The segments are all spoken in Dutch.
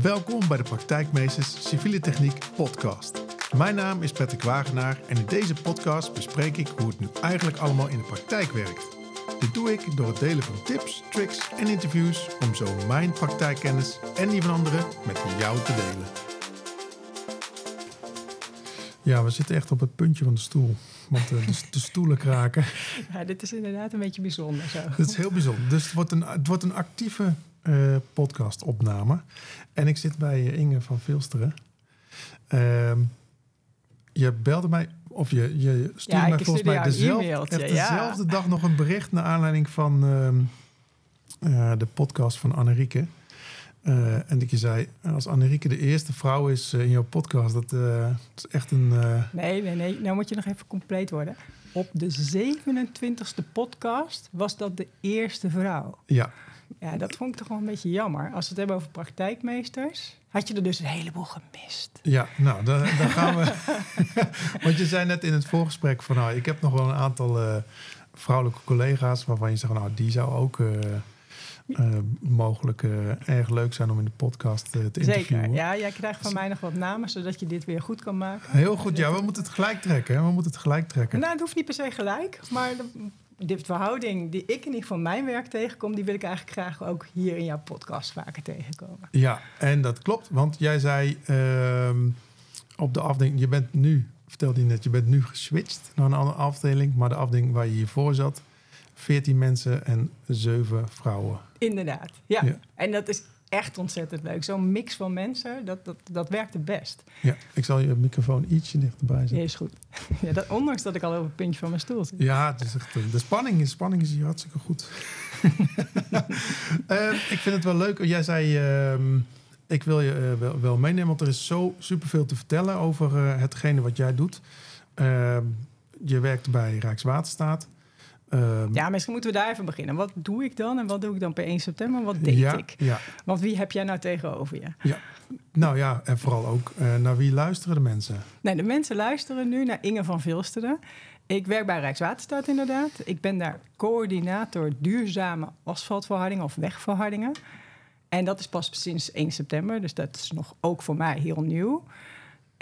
Welkom bij de Praktijkmeesters Civiele Techniek podcast. Mijn naam is Patrick Wagenaar en in deze podcast bespreek ik hoe het nu eigenlijk allemaal in de praktijk werkt. Dit doe ik door het delen van tips, tricks en interviews om zo mijn praktijkkennis en die van anderen met jou te delen. Ja, we zitten echt op het puntje van de stoel, want eh, de, de stoelen kraken. Ja, dit is inderdaad een beetje bijzonder zo. Het is heel bijzonder. Dus het wordt een, het wordt een actieve uh, podcastopname. En ik zit bij uh, Inge van Vilsteren. Uh, je belde mij, of je, je stuurde Ja, mij volgens mij dezelfde, ja. dezelfde dag nog een bericht... naar aanleiding van ehm, eh, de podcast van Annerieke. Eh, en dat je zei, als Annerieke de eerste vrouw is eh, in jouw podcast... dat, eh, dat is echt een... eh, Nee, nee, nee. Nou moet je nog even compleet worden. Op de 27e podcast was dat de eerste vrouw. ja, Ja, dat vond ik toch wel een beetje jammer. Als we het hebben over praktijkmeesters, had je er dus een heleboel gemist. Ja, nou, dan, dan gaan we. Want je zei net in het voorgesprek van, nou, ik heb nog wel een aantal eh, vrouwelijke collega's waarvan je zegt, nou, die zou ook eh, eh, mogelijk erg leuk zijn om in de podcast te interviewen. Zeker. Ja, jij krijgt van mij nog wat namen, zodat je dit weer goed kan maken. Heel goed, ja, we moeten het gelijk trekken. Hè? We moeten het gelijk trekken. Nou, het hoeft niet per se gelijk, maar de, verhouding die ik in ieder geval mijn werk tegenkom, die wil ik eigenlijk graag ook hier in jouw podcast vaker tegenkomen. Ja, en dat klopt, want jij zei ehm, op de afdeling, je bent nu, vertelde je net, je bent nu geswitcht naar een andere afdeling, maar de afdeling waar je hiervoor zat, 14 mensen en 7 vrouwen. Inderdaad, ja. Ja. En dat is echt ontzettend leuk. Zo'n mix van mensen, dat, dat, dat werkt het best. Ja, ik zal je microfoon ietsje dichterbij Ja, zetten. is goed. Ja, dat, ondanks dat ik al op het puntje van mijn stoel zit. Ja, het is echt, eh, de, spanning, de spanning is hier hartstikke goed. Eh, ik vind het wel leuk. Jij zei, ehm, ik wil je eh, wel, wel meenemen, want er is zo superveel te vertellen over hetgene wat jij doet. Ehm, je werkt bij Rijkswaterstaat. Ehm, Ja, misschien moeten we daar even beginnen. Wat doe ik dan en wat doe ik dan per 1 september? Wat deed ja, ik? Ja, Want wie heb jij nou tegenover je? nou ja, en vooral ook eh, naar wie luisteren de mensen? Nee, de mensen luisteren nu naar Inge van Vilsteren. Ik werk bij Rijkswaterstaat inderdaad. Ik ben daar coördinator duurzame asfaltverhardingen of wegverhardingen. En dat is pas sinds 1 september, dus dat is nog ook voor mij heel nieuw.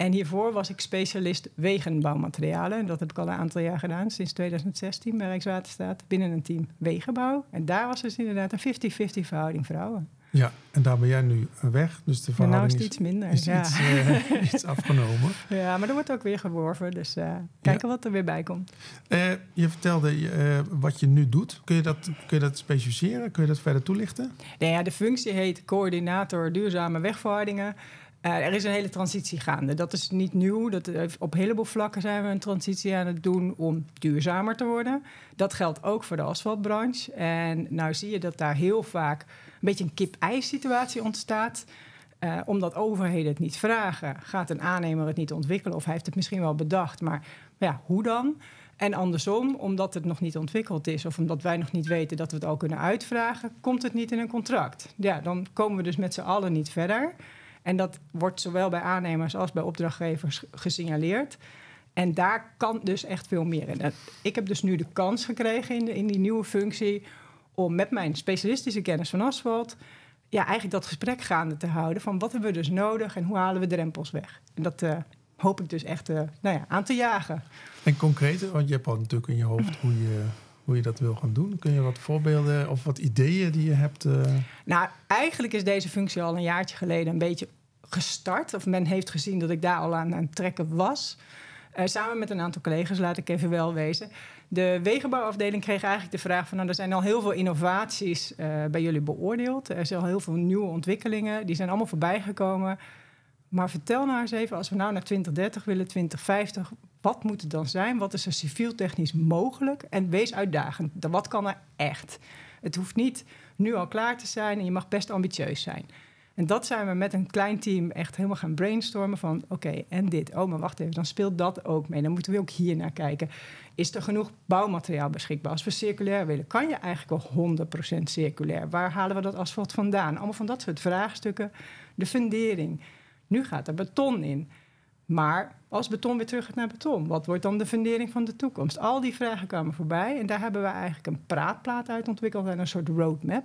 En hiervoor was ik specialist wegenbouwmaterialen. En dat heb ik al een aantal jaar gedaan, sinds 2016 bij Rijkswaterstaat, binnen een team wegenbouw. En daar was dus inderdaad een 50-50 verhouding vrouwen. Ja, en daar ben jij nu weg, dus de En nou is verhouding het iets minder. is, ja. iets, eh, iets afgenomen. ja, maar er wordt ook weer geworven, dus eh, kijken wat er weer bij komt. Eh, je vertelde wat je nu doet. Kun je, dat, kun je dat specificeren? Kun je dat verder toelichten? Nou ja, de functie heet coördinator duurzame wegverhardingen. Eh, er is een hele transitie gaande. Dat is niet nieuw. Dat, eh, op heleboel vlakken zijn we een transitie aan het doen om duurzamer te worden. Dat geldt ook voor de asfaltbranche. En nou zie je dat daar heel vaak een beetje een kip-ei-situatie ontstaat. Eh, omdat overheden het niet vragen, gaat een aannemer het niet ontwikkelen of hij heeft het misschien wel bedacht, maar ja, hoe dan? En andersom, omdat het nog niet ontwikkeld is of omdat wij nog niet weten dat we het al kunnen uitvragen, komt het niet in een contract. Ja, dan komen we dus met z'n allen niet verder. En dat wordt zowel bij aannemers als bij opdrachtgevers gesignaleerd. En daar kan dus echt veel meer in. Ik heb dus nu de kans gekregen in, in die nieuwe functie om met mijn specialistische kennis van asfalt ja, eigenlijk dat gesprek gaande te houden van wat hebben we dus nodig en hoe halen we drempels weg. En dat eh, hoop ik dus echt eh, nou ja, aan te jagen. En concreet, want je hebt al natuurlijk in je hoofd hoe je, hoe je dat wil gaan doen. Kun je wat voorbeelden of wat ideeën die je hebt? eh, Nou, eigenlijk is deze functie al een jaartje geleden een beetje gestart. Of men heeft gezien dat ik daar al aan, aan het trekken was. Eh, samen met een aantal collega's, laat ik even wel wezen. De wegenbouwafdeling kreeg eigenlijk de vraag van... Nou, er zijn al heel veel innovaties eh, bij jullie beoordeeld. Er zijn al heel veel nieuwe ontwikkelingen. Die zijn allemaal voorbijgekomen. Maar vertel nou eens even, als we nou naar 2030 willen, 2050... wat moet het dan zijn? Wat is er civiel-technisch mogelijk? En wees uitdagend. Wat kan er echt? Het hoeft niet nu al klaar te zijn en je mag best ambitieus zijn. En dat zijn we met een klein team echt helemaal gaan brainstormen van... oké, en dit, oh, maar wacht even, dan speelt dat ook mee. Dan moeten we ook hier naar kijken. Is er genoeg bouwmateriaal beschikbaar? Als we circulair willen, kan je eigenlijk al 100% circulair? Waar halen we dat asfalt vandaan? Allemaal van dat soort vraagstukken. De fundering. Nu gaat er beton in. Maar als beton weer terug gaat naar beton, wat wordt dan de fundering van de toekomst? Al die vragen kwamen voorbij en daar hebben we eigenlijk een praatplaat uit ontwikkeld en een soort roadmap.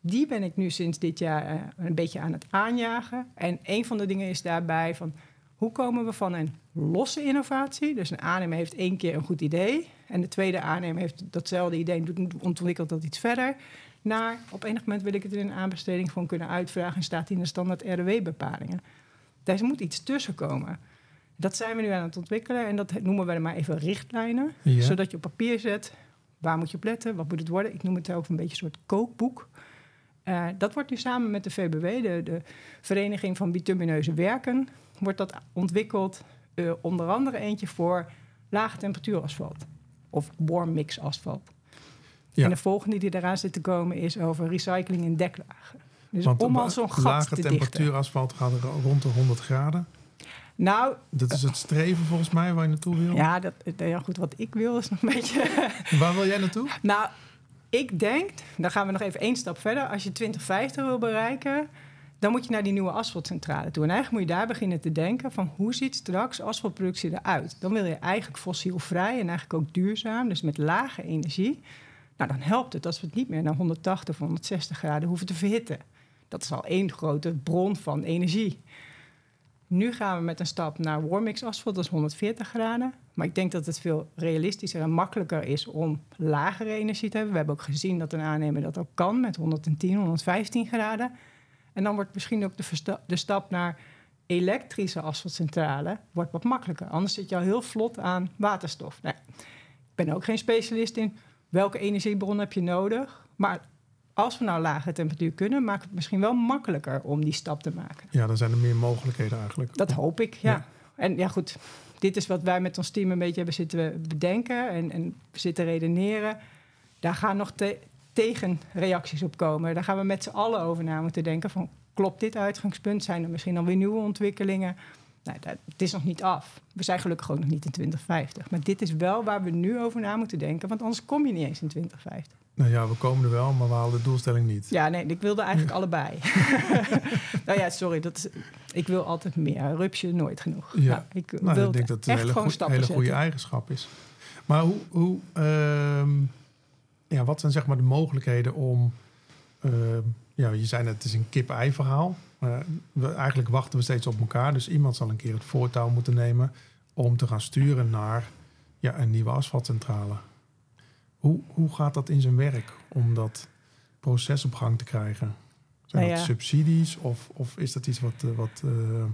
Die ben ik nu sinds dit jaar eh, een beetje aan het aanjagen. En een van de dingen is daarbij van hoe komen we van een losse innovatie, dus een aannemer heeft één keer een goed idee en de tweede aannemer heeft datzelfde idee en ontwikkelt dat iets verder, naar op enig moment wil ik het in een aanbesteding gewoon kunnen uitvragen en staat in de standaard RW-bepalingen. Daar moet iets tussen komen. Dat zijn we nu aan het ontwikkelen en dat noemen we maar even richtlijnen. Zodat je op papier zet, waar moet je op letten, wat moet het worden. Ik noem het ook een beetje een soort kookboek. Uh, dat wordt nu samen met de VBW, de, de Vereniging van Bitumineuze Werken, wordt dat ontwikkeld. Uh, onder andere eentje voor lage temperatuur asfalt of warm mix asfalt. Ja. En de volgende die eraan zit te komen is over recycling in deklagen. Dus Want om al zo'n gat lage temperatuur asfalt gaat er rond de 100 graden. Nou, dat is het streven volgens mij waar je naartoe wil. Ja, dat, ja goed, wat ik wil is nog een beetje. waar wil jij naartoe? Nou, ik denk, dan gaan we nog even één stap verder. Als je 2050 wil bereiken, dan moet je naar die nieuwe asfaltcentrale toe. En eigenlijk moet je daar beginnen te denken van hoe ziet straks asfaltproductie eruit? Dan wil je eigenlijk fossielvrij en eigenlijk ook duurzaam, dus met lage energie. Nou, dan helpt het als we het niet meer naar 180 of 160 graden hoeven te verhitten. Dat is al één grote bron van energie. Nu gaan we met een stap naar warmix asfalt, dat is 140 graden. Maar ik denk dat het veel realistischer en makkelijker is om lagere energie te hebben. We hebben ook gezien dat een aannemer dat ook kan met 110, 115 graden. En dan wordt misschien ook de, de stap naar elektrische asfaltcentrale wordt wat makkelijker. Anders zit je al heel vlot aan waterstof. Nou, ik ben ook geen specialist in welke energiebron heb je nodig. Maar als we nou lage temperatuur kunnen, maakt het misschien wel makkelijker om die stap te maken. Ja, dan zijn er meer mogelijkheden eigenlijk. Dat hoop ik, ja. En ja, goed, dit is wat wij met ons team een beetje hebben zitten bedenken en, en zitten redeneren. Daar gaan nog te tegenreacties op komen. Daar gaan we met z'n allen over na moeten denken. Van, klopt dit uitgangspunt? Zijn er misschien alweer nieuwe ontwikkelingen? Nou, dat, het is nog niet af. We zijn gelukkig ook nog niet in 2050. Maar dit is wel waar we nu over na moeten denken. Want anders kom je niet eens in 2050. Nou ja, we komen er wel, maar we halen de doelstelling niet. Ja, nee, ik wilde eigenlijk allebei. nou ja, sorry, dat is, ik wil altijd meer. Rupsje nooit genoeg. Ja, nou, ik, nou, ik denk dat het een hele, hele goede eigenschap is. Maar hoe, hoe ehm, ja, wat zijn zeg maar de mogelijkheden om... Ehm, ja, je zei net, het is een kip-ei verhaal. we, eigenlijk wachten we steeds op elkaar. Dus iemand zal een keer het voortouw moeten nemen... om te gaan sturen naar ja, een nieuwe asfaltcentrale. Hoe, hoe gaat dat in zijn werk om dat proces op gang te krijgen? Zijn nou dat subsidies of, of is dat iets wat, eh, wat uh,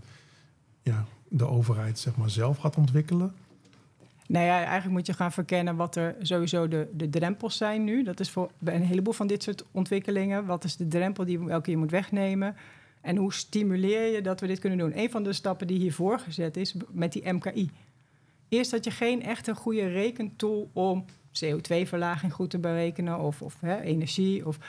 ja, de overheid zeg maar, zelf gaat ontwikkelen? Nou ja, eigenlijk moet je gaan verkennen wat er sowieso de, de drempels zijn nu. Dat is voor een heleboel van dit soort ontwikkelingen. Wat is de drempel die welke je moet wegnemen? En hoe stimuleer je dat we dit kunnen doen? Een van de stappen die hiervoor gezet is met die MKI. Eerst had je geen echte goede rekentool om CO2-verlaging goed te berekenen of, of hè, energie. Of, daar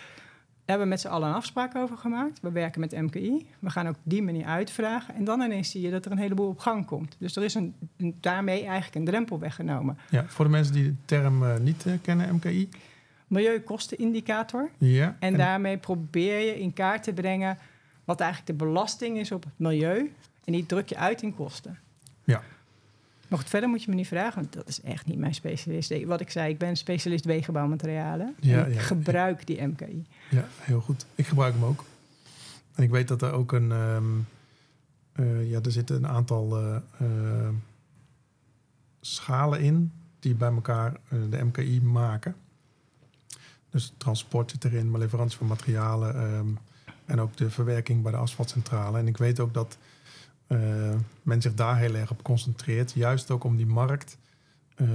hebben we met z'n allen een afspraak over gemaakt. We werken met MKI. We gaan ook die manier uitvragen. En dan ineens zie je dat er een heleboel op gang komt. Dus er is een, daarmee eigenlijk een drempel weggenomen. Ja, voor de mensen die de term uh, niet uh, kennen, MKI. Milieukostenindicator. Ja, en, en daarmee probeer je in kaart te brengen wat eigenlijk de belasting is op het milieu. En die druk je uit in kosten. Ja. Maar goed, verder moet je me niet vragen, want dat is echt niet mijn specialist. Wat ik zei, ik ben specialist wegenbouwmaterialen. Ja, ik gebruik die MKI. Ja, heel goed. Ik gebruik hem ook. En ik weet dat er ook een... Um, uh, ja, er zitten een aantal uh, uh, schalen in die bij elkaar de MKI maken. Dus transport zit erin, maar leverantie van materialen... Um, en ook de verwerking bij de asfaltcentrale. En ik weet ook dat men zich daar heel erg op concentreert. Juist ook om die markt uh,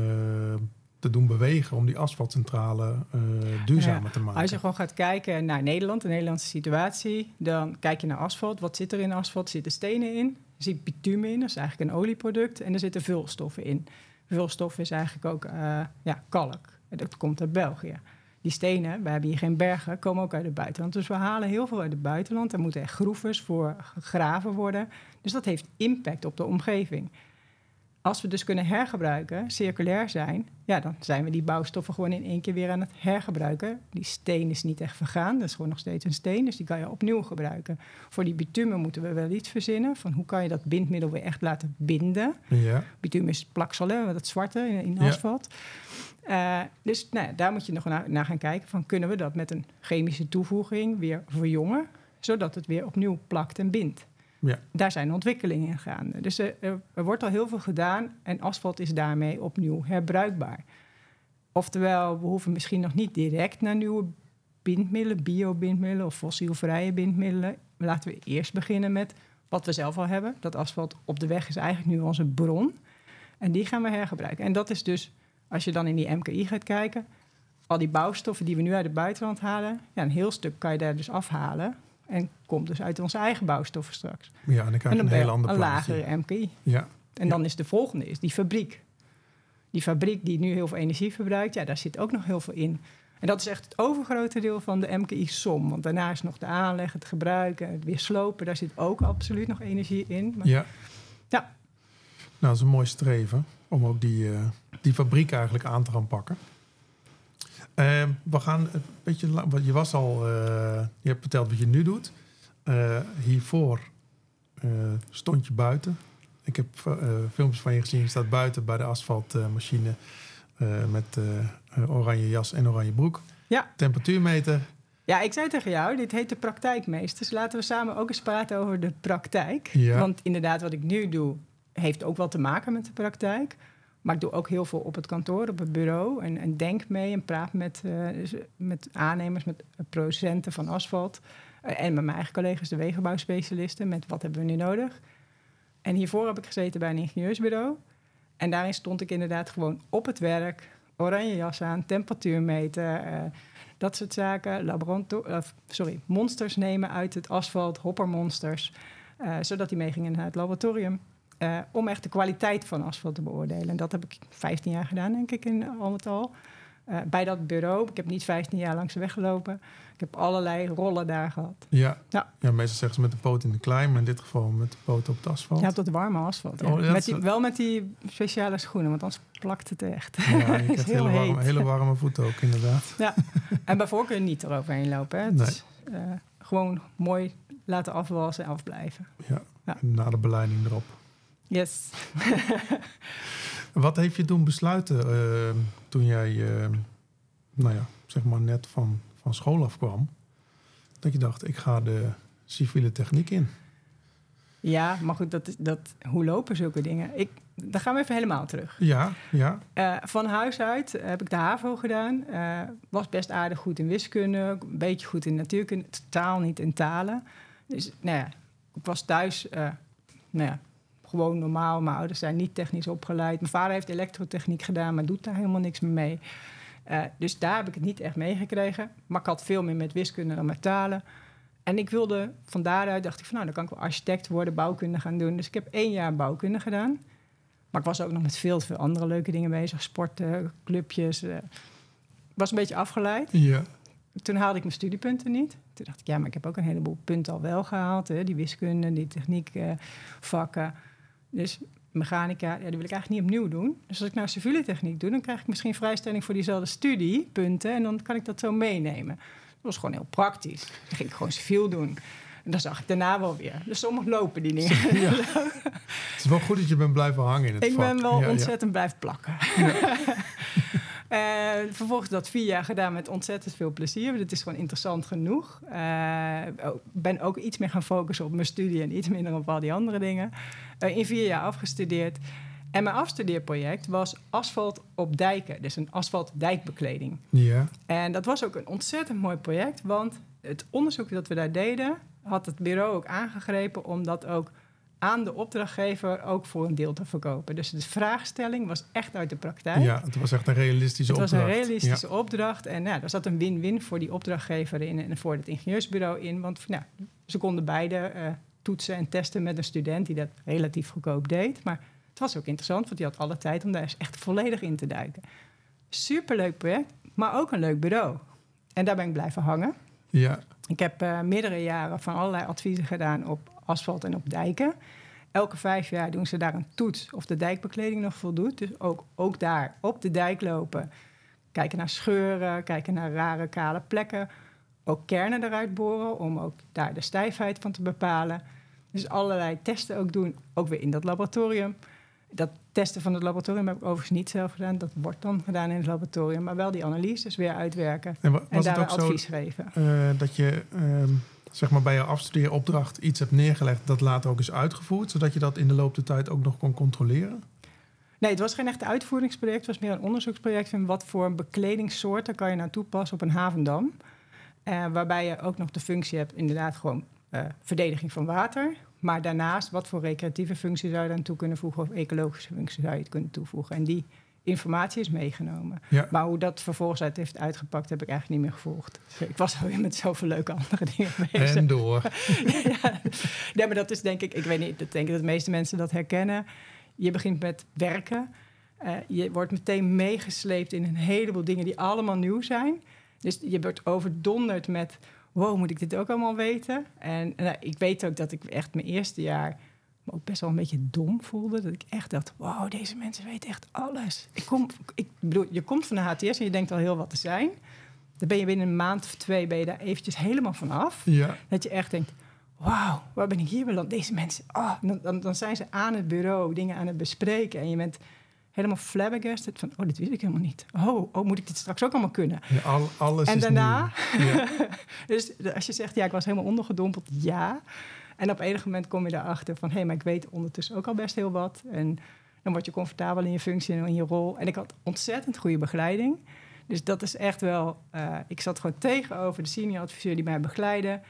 te doen bewegen, om die asfaltcentrale uh, duurzamer te maken. Als je gewoon gaat kijken naar Nederland, de Nederlandse situatie, dan kijk je naar asfalt. Wat zit er in asfalt? Er zitten stenen in, er zit bitumen in, dat is eigenlijk een olieproduct, en er zitten vulstoffen in. Vulstof is eigenlijk ook ja, kalk. Dat komt uit België die stenen, we hebben hier geen bergen, komen ook uit het buitenland. Dus we halen heel veel uit het buitenland. Er moeten echt groeves voor gegraven worden. Dus dat heeft impact op de omgeving. Als we dus kunnen hergebruiken, circulair zijn, ja, dan zijn we die bouwstoffen gewoon in één keer weer aan het hergebruiken. Die steen is niet echt vergaan, dat is gewoon nog steeds een steen, dus die kan je opnieuw gebruiken. Voor die bitumen moeten we wel iets verzinnen van hoe kan je dat bindmiddel weer echt laten binden. Ja. Bitumen is plaksel, hè, dat zwarte in, in Ja. asfalt. Eh, dus nou, ja, daar moet je nog naar, naar gaan kijken van kunnen we dat met een chemische toevoeging weer verjongen, zodat het weer opnieuw plakt en bindt Ja. daar zijn ontwikkelingen in gaande. Dus er, er, wordt al heel veel gedaan en asfalt is daarmee opnieuw herbruikbaar. Oftewel, we hoeven misschien nog niet direct naar nieuwe bindmiddelen, biobindmiddelen of fossielvrije bindmiddelen. Laten we eerst beginnen met wat we zelf al hebben. Dat asfalt op de weg is eigenlijk nu onze bron. En die gaan we hergebruiken. En dat is dus, als je dan in die MKI gaat kijken, al die bouwstoffen die we nu uit het buitenland halen, ja, een heel stuk kan je daar dus afhalen. En komt dus uit onze eigen bouwstoffen straks. ja, en dan krijg je een heel ander een lagere MKI. Ja. En dan is de volgende is die fabriek. Die fabriek die nu heel veel energie verbruikt, ja, daar zit ook nog heel veel in. En dat is echt het overgrote deel van de MKI-som. Want daarna is nog de aanleg, het gebruiken, het weer slopen. Daar zit ook absoluut nog energie in. Maar Ja. Ja. Nou, dat is een mooi streven om ook die, eh, die fabriek eigenlijk aan te gaan pakken. Eh, we gaan een beetje, want je was al, eh, je hebt verteld wat je nu doet. Eh, hiervoor eh, stond je buiten. Ik heb filmpjes van je gezien. Je staat buiten bij de asfaltmachine met oranje jas en oranje broek. Ja. Temperatuurmeter. Ja, ik zei tegen jou, dit heet de praktijkmeesters. Laten we samen ook eens praten over de praktijk. Ja. Want inderdaad, wat ik nu doe, heeft ook wel te maken met de praktijk. Maar ik doe ook heel veel op het kantoor, op het bureau. En, en denk mee en praat met, eh, met aannemers, met producenten van asfalt. Eh, en met mijn eigen collega's, de wegenbouwspecialisten. Met wat hebben we nu nodig? En hiervoor heb ik gezeten bij een ingenieursbureau. En daarin stond ik inderdaad gewoon op het werk. Oranje jas aan, temperatuur meten, eh, dat soort zaken. Laboranto sorry, monsters nemen uit het asfalt, hoppermonsters. zodat die meegingen naar het laboratorium. Eh, om echt de kwaliteit van asfalt te beoordelen. En dat heb ik 15 jaar gedaan, denk ik, in al met al. Eh, bij dat bureau. Ik heb niet 15 jaar langs de weg gelopen. Ik heb allerlei rollen daar gehad. Ja. Ja. ja, meestal zeggen ze met de poot in de klei, maar in dit geval met de poot op het asfalt. Ja, op dat warme asfalt. ja. Oh, met die, wel met die speciale schoenen, want anders plakt het echt. Ja, je krijgt heel hele warme, hele warme voeten ook, inderdaad. Ja, en bij voorkeur niet eroverheen lopen. Hè. Nee. eh, gewoon mooi laten afwassen en afblijven. Ja. na de beleiding erop. Yes. Wat heeft je doen besluiten eh, toen jij, eh, nou ja, zeg maar net van, van school afkwam? Dat je dacht, ik ga de civiele techniek in. Ja, maar goed, dat, dat, hoe lopen zulke dingen? Ik, dan gaan we even helemaal terug. Ja, ja, Eh, van huis uit heb ik de HAVO gedaan. Eh, was best aardig goed in wiskunde, een beetje goed in natuurkunde, totaal niet in talen. Dus nou ja, ik was thuis eh, nou ja, gewoon normaal. Mijn ouders zijn niet technisch opgeleid. Mijn vader heeft elektrotechniek gedaan, maar doet daar helemaal niks mee. Eh, dus daar heb ik het niet echt meegekregen. Maar ik had veel meer met wiskunde dan met talen. En ik wilde van daaruit, dacht ik van nou, dan kan ik wel architect worden, bouwkunde gaan doen. Dus ik heb één jaar bouwkunde gedaan. Maar ik was ook nog met veel veel andere leuke dingen bezig. Sporten, clubjes. eh. Ik was een beetje afgeleid. ja. Toen haalde ik mijn studiepunten niet. Toen dacht ik, ja, maar ik heb ook een heleboel punten al wel gehaald. Hè? Die wiskunde, die techniekvakken. Dus mechanica, ja, die wil ik eigenlijk niet opnieuw doen. Dus als ik nou civiele techniek doe, dan krijg ik misschien vrijstelling voor diezelfde studiepunten. En dan kan ik dat zo meenemen. Dat was gewoon heel praktisch. Dan ging ik gewoon civiel doen. En dan zag ik daarna wel weer. Dus sommig lopen die dingen. ja. Het is wel goed dat je bent blijven hangen in het Ik vak. ben wel Ja, ja. ontzettend blijven plakken. Eh, vervolgens dat vier jaar gedaan met ontzettend veel plezier. Het is gewoon interessant genoeg. Ik ben ook iets meer gaan focussen op mijn studie en iets minder op al die andere dingen. Eh, in vier jaar afgestudeerd. En mijn afstudeerproject was asfalt op dijken. Dus een asfaltdijkbekleding. Ja, En dat was ook een ontzettend mooi project. Want het onderzoek dat we daar deden... had het bureau ook aangegrepen om dat ook aan de opdrachtgever ook voor een deel te verkopen. Dus de vraagstelling was echt uit de praktijk. ja, het was echt een realistische Het was opdracht. een realistische opdracht. En nou, er zat een win-win voor die opdrachtgever in en voor het ingenieursbureau in. Want nou, ze konden beide eh, toetsen en testen met een student die dat relatief goedkoop deed. Maar het was ook interessant, want die had alle tijd om daar eens echt volledig in te duiken. Superleuk project, maar ook een leuk bureau. En daar ben ik blijven hangen. Ja, Ik heb eh, meerdere jaren van allerlei adviezen gedaan op asfalt en op dijken. elke vijf jaar doen ze daar een toets of de dijkbekleding nog voldoet. Dus ook, ook daar op de dijk lopen. Kijken naar scheuren, kijken naar rare kale plekken. Ook kernen eruit boren om ook daar de stijfheid van te bepalen. Dus allerlei testen ook doen, ook weer in dat laboratorium. Dat testen van het laboratorium heb ik overigens niet zelf gedaan. Dat wordt dan gedaan in het laboratorium. Maar wel die analyses weer uitwerken En en daar advies zo geven. eh, dat je ehm, zeg maar bij je afstudeeropdracht iets hebt neergelegd dat later ook is uitgevoerd, zodat je dat in de loop der tijd ook nog kon controleren? Nee, het was geen echt uitvoeringsproject. Het was meer een onderzoeksproject van wat voor bekledingssoorten kan je nou toepassen op een havendam. Eh, waarbij je ook nog de functie hebt, inderdaad gewoon eh, verdediging van water. Maar daarnaast, wat voor recreatieve functie zou je dan toe kunnen voegen of ecologische functie zou je het kunnen toevoegen. En die informatie is meegenomen. Ja. Maar hoe dat vervolgens uit heeft uitgepakt, heb ik eigenlijk niet meer gevolgd. Dus ik was alweer met zoveel leuke andere dingen bezig. En door. ja. Nee, maar dat is denk ik, ik weet niet, ik denk dat de meeste mensen dat herkennen. Je begint met werken. Eh, je wordt meteen meegesleept in een heleboel dingen die allemaal nieuw zijn. Dus je wordt overdonderd met, wow, moet ik dit ook allemaal weten? En nou, ik weet ook dat ik echt mijn eerste jaar me ook best wel een beetje dom voelde. Dat ik echt dacht, wow, deze mensen weten echt alles. Ik, kom, ik bedoel, je komt van de HTS en je denkt al heel wat te zijn. Dan ben je binnen een maand of twee ben je daar eventjes helemaal van af. Ja. Dat je echt denkt, wauw, waar ben ik hier beland? Deze mensen, oh, dan, dan, dan zijn ze aan het bureau dingen aan het bespreken. En je bent helemaal flabbergasted van, oh, dit wist ik helemaal niet. Oh, oh moet ik dit straks ook allemaal kunnen? Ja, al, alles En daarna? Ja. Dus als je zegt, ja, ik was helemaal ondergedompeld, ja. En op enig moment kom je erachter van, hé, maar ik weet ondertussen ook al best heel wat. En dan word je comfortabel in je functie en in je rol. En ik had ontzettend goede begeleiding. Dus dat is echt wel, eh, ik zat gewoon tegenover de senior adviseur die mij begeleidde.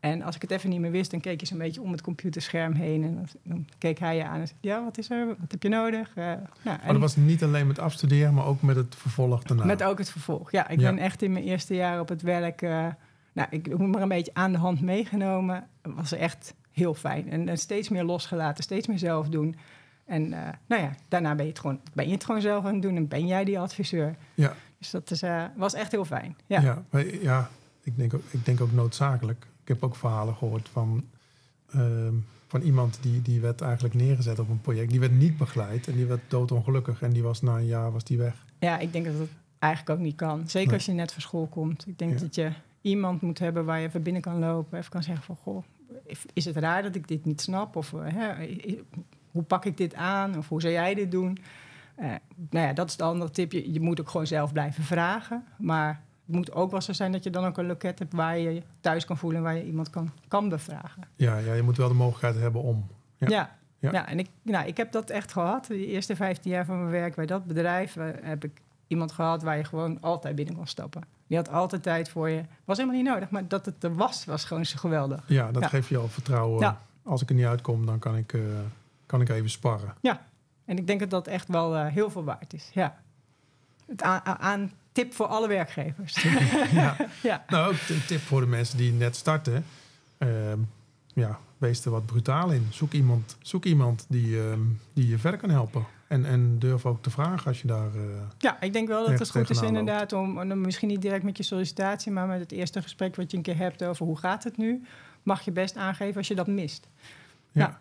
En als ik het even niet meer wist, dan keek je zo'n beetje om het computerscherm heen. En dan, keek hij je aan en zei, ja, wat is er? Wat heb je nodig? Eh, nou, Maar en- dat was niet alleen met afstuderen, maar ook met het vervolg daarna. met ook het vervolg. Ja, ik Ja. ben echt in mijn eerste jaar op het werk... eh, nou, ik moet maar een beetje aan de hand meegenomen. was echt heel fijn. En, en steeds meer losgelaten, steeds meer zelf doen. En eh, nou ja, daarna ben je, het gewoon, ben je het gewoon zelf aan het doen... en ben jij die adviseur. Ja. Dus dat is, eh, was echt heel fijn. Ja. Ja, maar ja ik, denk ook, ik denk ook noodzakelijk. Ik heb ook verhalen gehoord van, ehm, van iemand die, die werd eigenlijk neergezet op een project. Die werd niet begeleid en die werd doodongelukkig. En die was na een jaar was die weg. Ja, ik denk dat het eigenlijk ook niet kan. Zeker Nee. als je net van school komt. Ik denk Ja. dat je iemand moet hebben waar je even binnen kan lopen. Even kan zeggen van, goh, is het raar dat ik dit niet snap? Of eh, hè, hoe pak ik dit aan? Of hoe zou jij dit doen? Eh, nou ja, dat is de andere tip. Je, je moet ook gewoon zelf blijven vragen. Maar het moet ook wel zo zijn dat je dan ook een loket hebt... waar je je thuis kan voelen en waar je iemand kan, kan bevragen. Ja, ja, je moet wel de mogelijkheid hebben om. Ja. Ja. Ja. Ja. en ik, nou, ik heb dat echt gehad. De eerste 15 jaar van mijn werk bij dat bedrijf eh, heb ik iemand gehad waar je gewoon altijd binnen kon stappen. Die had altijd tijd voor je. Was helemaal niet nodig, maar dat het er was, was gewoon zo geweldig. Ja, dat Ja. geeft je al vertrouwen. Ja. Als ik er niet uitkom, dan kan ik, eh, kan ik even sparren. En ik denk dat dat echt wel eh, heel veel waard is. Ja. Het aan, aan- aan tip voor alle werkgevers. ja. ja. Nou, ook een tip voor de mensen die net starten. Ehm, ja, wees er wat brutaal in. Zoek iemand, zoek iemand die, ehm, die je verder kan helpen. En, en durf ook te vragen als je daar... eh, ja, ik denk wel dat het goed is inderdaad om, om misschien niet direct met je sollicitatie, maar met het eerste gesprek wat je een keer hebt over hoe gaat het nu, mag je best aangeven als je dat mist. ja. Ja.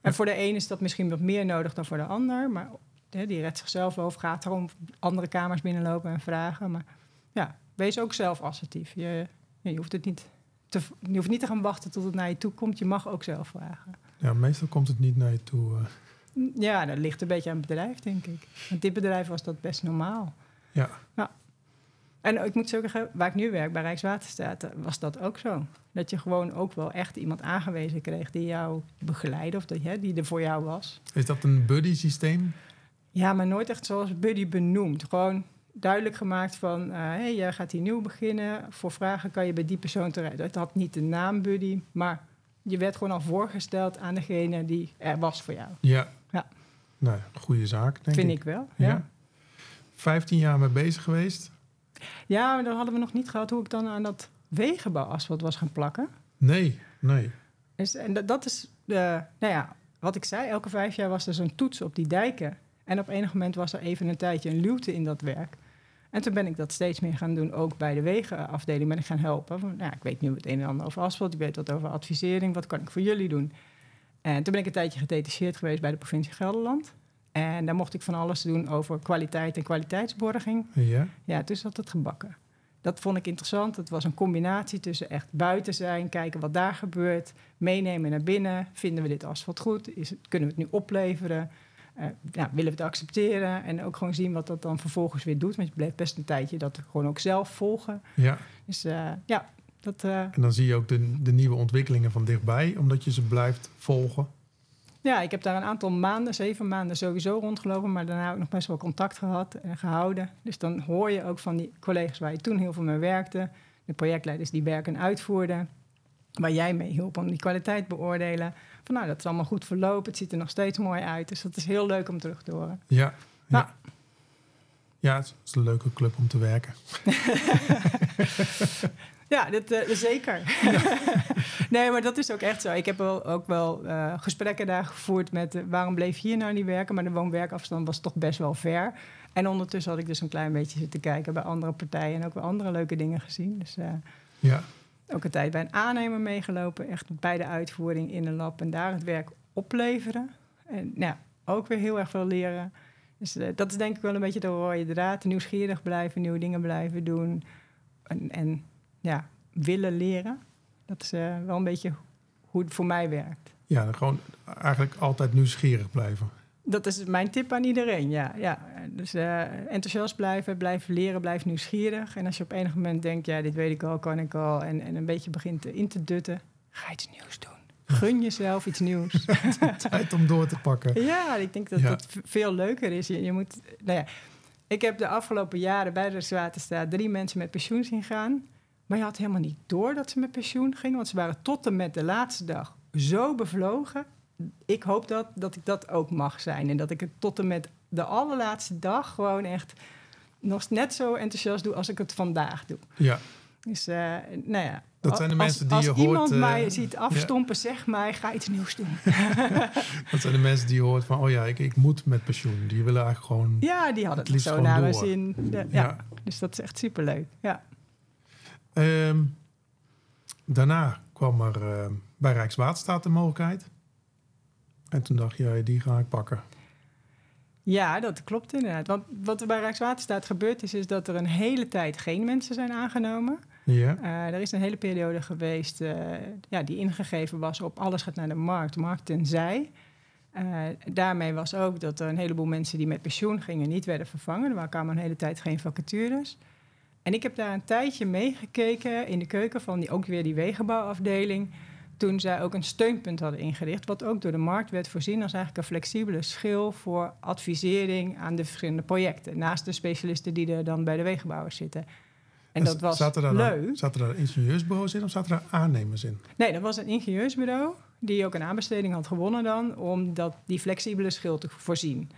En voor de een is dat misschien wat meer nodig dan voor de ander. Maar die redt zichzelf wel of gaat erom andere kamers binnenlopen en vragen. Maar ja, wees ook zelf assertief. Je, je, hoeft het niet te, je hoeft niet te gaan wachten tot het naar je toe komt. Je mag ook zelf vragen. ja, meestal komt het niet naar je toe. eh. Ja, dat ligt een beetje aan het bedrijf, denk ik. Want dit bedrijf was dat best normaal. ja. En ik moet zeggen, waar ik nu werk, bij Rijkswaterstaat, eh, was dat ook zo. Dat je gewoon ook wel echt iemand aangewezen kreeg die jou begeleidde of dat, hè, die er voor jou was. Is dat een buddy systeem? Ja, maar nooit echt zoals Buddy benoemd. Gewoon duidelijk gemaakt van, hé, hey, jij gaat hier nieuw beginnen. Voor vragen kan je bij die persoon terecht. Het had niet de naam Buddy, maar je werd gewoon al voorgesteld aan degene die er was voor jou. Ja. Nou, goede zaak, denk Vind ik. ik wel. Ja. Ja. 15 jaar mee bezig geweest? ja, maar dan hadden we nog niet gehad hoe ik dan aan dat wegenbouwasfalt was gaan plakken. Nee, nee. Dus, en dat, dat is, de, nou ja, wat ik zei, elke vijf jaar was er zo'n toets op die dijken. En op enig moment was er even een tijdje een luwte in dat werk. En toen ben ik dat steeds meer gaan doen, ook bij de wegenafdeling ben ik gaan helpen. Van, nou, ja, ik weet nu het een en ander over asfalt, ik weet wat over advisering, wat kan ik voor jullie doen? En toen ben ik een tijdje gedetacheerd geweest bij de provincie Gelderland. En daar mocht ik van alles doen over kwaliteit en kwaliteitsborging. Ja. Ja, toen zat het gebakken. Dat vond ik interessant. Het was een combinatie tussen echt buiten zijn, kijken wat daar gebeurt, meenemen naar binnen. Vinden we dit asfalt goed? Is het, kunnen we het nu opleveren? Uh, ja, willen we het accepteren? En ook gewoon zien wat dat dan vervolgens weer doet. Want je bleef best een tijdje dat gewoon ook zelf volgen. Ja. Dus uh, ja, dat... Uh, en dan zie je ook de, de nieuwe ontwikkelingen van dichtbij, omdat je ze blijft volgen. Ja, ik heb daar een aantal maanden, zeven maanden sowieso rondgelopen, maar daarna ook nog best wel contact gehad en gehouden. Dus dan hoor je ook van die collega's waar je toen heel veel mee werkte, de projectleiders die werken uitvoerden, waar jij mee hielp om die kwaliteit beoordelen. Van nou, dat is allemaal goed verlopen, het ziet er nog steeds mooi uit. Dus dat is heel leuk om terug te horen. Ja, ja. Ja het is een leuke club om te werken. Ja, dat, uh, zeker. nee, maar dat is ook echt zo. Ik heb wel, ook wel uh, gesprekken daar gevoerd met... Uh, waarom bleef je hier nou niet werken? Maar de woon-werkafstand was toch best wel ver. En ondertussen had ik dus een klein beetje zitten kijken... bij andere partijen en ook wel andere leuke dingen gezien. Dus ja. ook een tijd bij een aannemer meegelopen. Echt bij de uitvoering in een lab en daar het werk opleveren. En nou, ook weer heel erg veel leren. Dus dat is denk ik wel een beetje de rode draad. Nieuwsgierig blijven, nieuwe dingen blijven doen... En, en ja, willen leren. Dat is uh, wel een beetje hoe het voor mij werkt. Ja, gewoon eigenlijk altijd nieuwsgierig blijven. Dat is mijn tip aan iedereen, ja. ja. Dus uh, enthousiast blijven, blijven leren, blijf nieuwsgierig. En als je op enig moment denkt, ja, dit weet ik al, kan ik al... en, en een beetje begint in te dutten, ga iets nieuws doen. Gun jezelf iets nieuws. Tijd om door te pakken. Ja, ik denk dat ja. dat veel leuker is. Je, je moet, nou ja, ik heb de afgelopen jaren bij de Rijkswaterstaat drie mensen met pensioen zien gaan. Maar je had helemaal niet door dat ze met pensioen gingen, want ze waren tot en met de laatste dag zo bevlogen. Ik hoop dat, dat ik dat ook mag zijn en dat ik het tot en met de allerlaatste dag gewoon echt nog net zo enthousiast doe als ik het vandaag doe. Ja. Dus, uh, nou ja. Dat zijn de mensen die als je hoort... Als iemand mij ziet afstompen, ja. zeg mij, ga iets nieuws doen. dat zijn de mensen die je hoort van, oh ja, ik, ik moet met pensioen. Die willen eigenlijk gewoon... Ja, die hadden het, het zo naar hun zin. Ja, ja. Dus dat is echt superleuk, ja. Um, daarna kwam er uh, bij Rijkswaterstaat de mogelijkheid. En toen dacht je, die ga ik pakken. Ja, dat klopt inderdaad. Want wat er bij Rijkswaterstaat gebeurd is, is dat er een hele tijd geen mensen zijn aangenomen. Ja. Uh, er is een hele periode geweest uh, ja, die ingegeven was op alles gaat naar de markt, markt tenzij. Uh, daarmee was ook dat er een heleboel mensen die met pensioen gingen niet werden vervangen. Er kwamen een hele tijd geen vacatures. En ik heb daar een tijdje meegekeken in de keuken van die, ook weer die wegenbouwafdeling. Toen zij ook een steunpunt hadden ingericht, wat ook door de markt werd voorzien als eigenlijk een flexibele schil voor advisering aan de verschillende projecten. Naast de specialisten die er dan bij de wegenbouwers zitten. En dat was zaten daar leuk. Dan, zaten daar ingenieursbureaus in of zaten daar aannemers in? Nee, dat was een ingenieursbureau die ook een aanbesteding had gewonnen dan om dat, die flexibele schil te voorzien.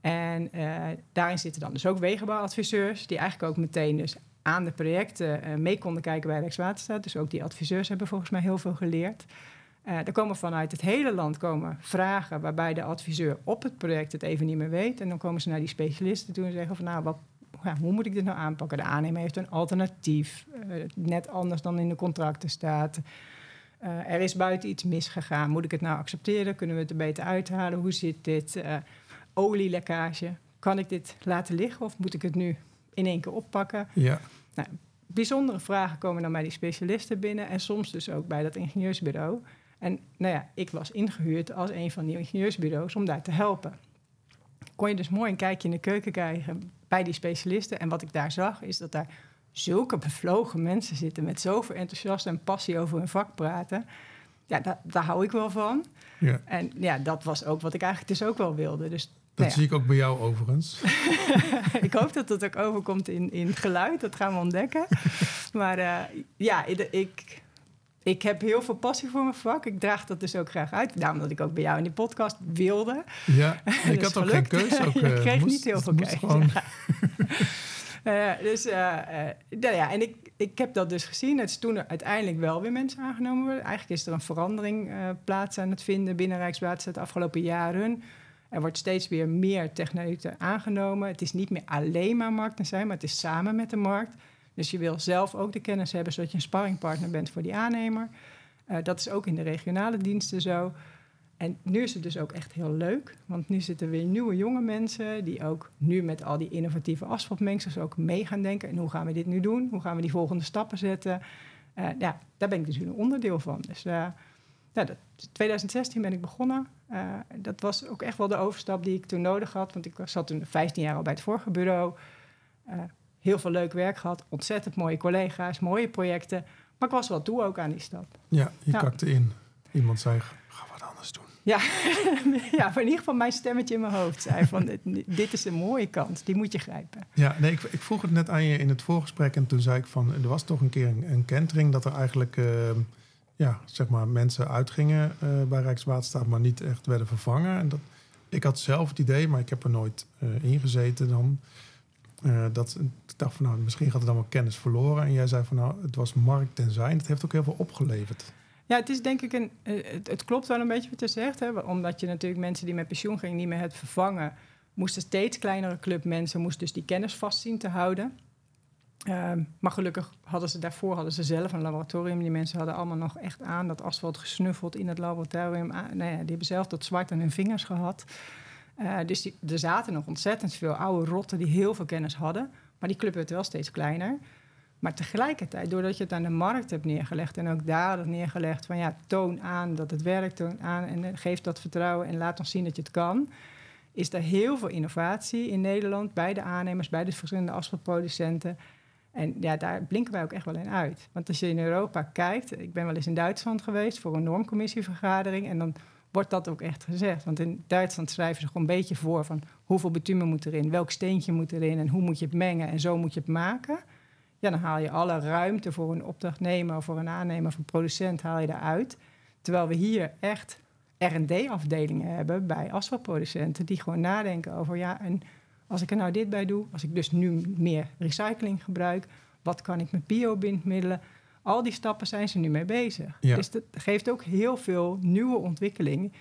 En uh, daarin zitten dan dus ook wegenbouwadviseurs, die eigenlijk ook meteen dus aan de projecten uh, mee konden kijken bij Rijkswaterstaat. Dus ook die adviseurs hebben volgens mij heel veel geleerd. Uh, er komen vanuit het hele land komen vragen waarbij de adviseur op het project het even niet meer weet. En dan komen ze naar die specialisten toe en zeggen van nou, wat, ja, hoe moet ik dit nou aanpakken? De aannemer heeft een alternatief, net anders dan in de contracten staat. er is buiten iets misgegaan. Moet ik het nou accepteren? Kunnen we het er beter uithalen? Hoe zit dit? olielekkage. Kan ik dit laten liggen of moet ik het nu in één keer oppakken? Ja. Nou, bijzondere vragen komen dan bij die specialisten binnen en soms dus ook bij dat ingenieursbureau. En nou ja, ik was ingehuurd als een van die ingenieursbureaus om daar te helpen. Kon je dus mooi een kijkje in de keuken krijgen bij die specialisten. En wat ik daar zag, is dat daar zulke bevlogen mensen zitten met zoveel enthousiasme en passie over hun vak praten. Ja, daar, daar hou ik wel van. Ja. En ja, dat was ook wat ik eigenlijk dus ook wel wilde. Dus dat nou ja. zie ik ook bij jou overigens. ik hoop dat dat ook overkomt in, in geluid. Dat gaan we ontdekken. maar uh, ja, ik, ik heb heel veel passie voor mijn vak. Ik draag dat dus ook graag uit. Daarom dat ik ook bij jou in die podcast wilde. Ja, ik had ook geen keuze. Ook, Je uh, kreeg moest, niet heel veel keuze. Gewoon... Uh, dus uh, nou ja, en ik, ik heb dat dus gezien. Het is toen er uiteindelijk wel weer mensen aangenomen worden. Eigenlijk is er een verandering plaats aan het vinden binnen Rijkswaterstaat de afgelopen jaren. Er wordt steeds weer meer technologie aangenomen. Het is niet meer alleen maar markt en zijn, maar het is samen met de markt. Dus je wil zelf ook de kennis hebben, zodat je een sparringpartner bent voor die aannemer. Uh, dat is ook in de regionale diensten zo. En nu is het dus ook echt heel leuk. Want nu zitten weer nieuwe jonge mensen die ook nu met al die innovatieve asfaltmengsels ook mee gaan denken. En hoe gaan we dit nu doen? Hoe gaan we die volgende stappen zetten? Uh, ja, daar ben ik dus een onderdeel van. Dus uh, dat, 2016 ben ik begonnen. Dat was ook echt wel de overstap die ik toen nodig had. Want ik zat toen 15 jaar al bij het vorige bureau. Heel veel leuk werk gehad. Ontzettend mooie collega's, mooie projecten. Maar ik was wel toe ook aan die stap. Ja, je ja. kakte in. Iemand zei, ga wat anders doen. Ja, ja, maar in ieder geval mijn stemmetje in mijn hoofd zei van... dit is een mooie kans, die moet je grijpen. Ja, nee, ik, ik, vroeg het net aan je in het voorgesprek... en toen zei ik van, er was toch een keer een, een kentering... dat er eigenlijk, uh, ja, zeg maar, mensen uitgingen uh, bij Rijkswaterstaat... maar niet echt werden vervangen. En dat, ik had zelf het idee, maar ik heb er nooit uh, ingezeten dan... dat, ik dacht van, nou, misschien gaat er dan wel kennis verloren. En jij zei van, nou, het was markt en zijn. Dat heeft ook heel veel opgeleverd. Ja, het is denk ik een. Eh, het, het, klopt wel een beetje wat je zegt. Hè? Omdat je natuurlijk mensen die met pensioen gingen niet meer het vervangen. Moesten steeds kleinere club mensen dus die kennis vast zien te houden. Ehm, maar gelukkig hadden ze daarvoor hadden ze zelf een laboratorium. Die mensen hadden allemaal nog echt aan dat asfalt gesnuffeld in het laboratorium. Ah, nou ja, die hebben zelf dat zwart aan hun vingers gehad. Uh, dus er zaten nog ontzettend veel oude rotten die heel veel kennis hadden. Maar die club werd wel steeds kleiner. Maar tegelijkertijd, doordat je het aan de markt hebt neergelegd en ook daar hebt neergelegd van ja, toon aan dat het werkt, toon aan en geef dat vertrouwen en laat ons zien dat je het kan, is er heel veel innovatie in Nederland bij de aannemers, bij de verschillende asfaltproducenten. En ja, daar blinken wij ook echt wel in uit. Want als je in Europa kijkt, ik ben wel eens in Duitsland geweest voor een normcommissievergadering en dan wordt dat ook echt gezegd. Want in Duitsland schrijven ze gewoon een beetje voor van hoeveel bitumen moet erin, welk steentje moet erin en hoe moet je het mengen en zo moet je het maken ja, dan haal je alle ruimte voor een opdrachtnemer, voor een aannemer, voor een producent, haal je eruit. Terwijl we hier echt R&D-afdelingen hebben bij asfaltproducenten die gewoon nadenken over, ja, en als ik er nou dit bij doe, als ik dus nu meer recycling gebruik, wat kan ik met biobindmiddelen? Al die stappen zijn ze nu mee bezig. Ja. Dus dat geeft ook heel veel nieuwe ontwikkelingen.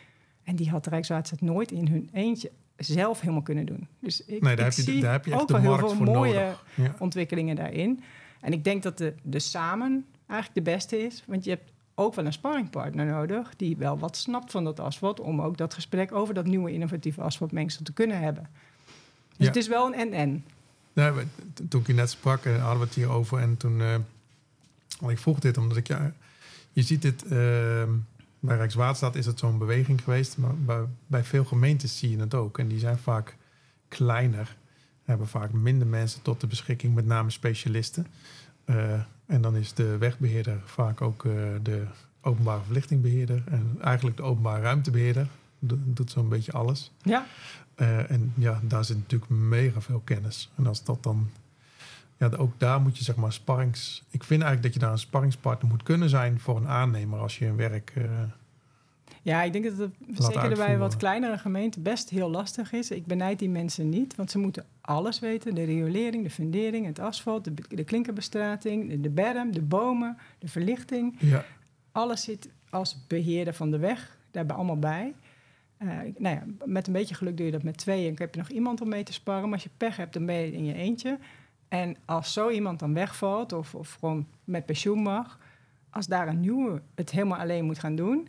En die had Rijkswaterstaat nooit in hun eentje zelf helemaal kunnen doen. Dus ik, nee, daar heb je, zie daar heb je echt ook wel heel veel mooie ontwikkelingen daarin. En ik denk dat de, de samen eigenlijk de beste is. Want je hebt ook wel een sparringpartner nodig... die wel wat snapt van dat asfalt... om ook dat gesprek over dat nieuwe innovatieve asfaltmengsel te kunnen hebben. Dus het is wel een en-en. Nee, toen ik je net sprak, eh, hadden we het hierover. En toen... Uh, ik vroeg dit omdat ik... Ja, je ziet dit... Uh, bij Rijkswaterstaat is het zo'n beweging geweest, maar bij, bij, veel gemeentes zie je het ook. En die zijn vaak kleiner, hebben vaak minder mensen tot de beschikking, met name specialisten. Uh, en dan is de wegbeheerder vaak ook uh, de openbare verlichtingbeheerder en eigenlijk de openbare ruimtebeheerder. doet zo'n beetje alles. Ja. Uh, en ja, daar zit natuurlijk mega veel kennis. En als dat dan ja, ook daar moet je zeg maar sparrings. Ik vind eigenlijk dat je daar een sparringspartner moet kunnen zijn voor een aannemer als je een werk. Uh, ja, ik denk dat het zeker bij wat kleinere gemeenten best heel lastig is. Ik benijd die mensen niet, want ze moeten alles weten: de riolering, de fundering, het asfalt, de, de klinkerbestrating, de berm, de bomen, de verlichting. Ja. Alles zit als beheerder van de weg daarbij allemaal bij. Uh, nou ja, met een beetje geluk doe je dat met twee en heb je nog iemand om mee te sparren. Maar als je pech hebt, dan ben je in je eentje. En als zo iemand dan wegvalt of, of gewoon met pensioen mag, als daar een nieuwe het helemaal alleen moet gaan doen,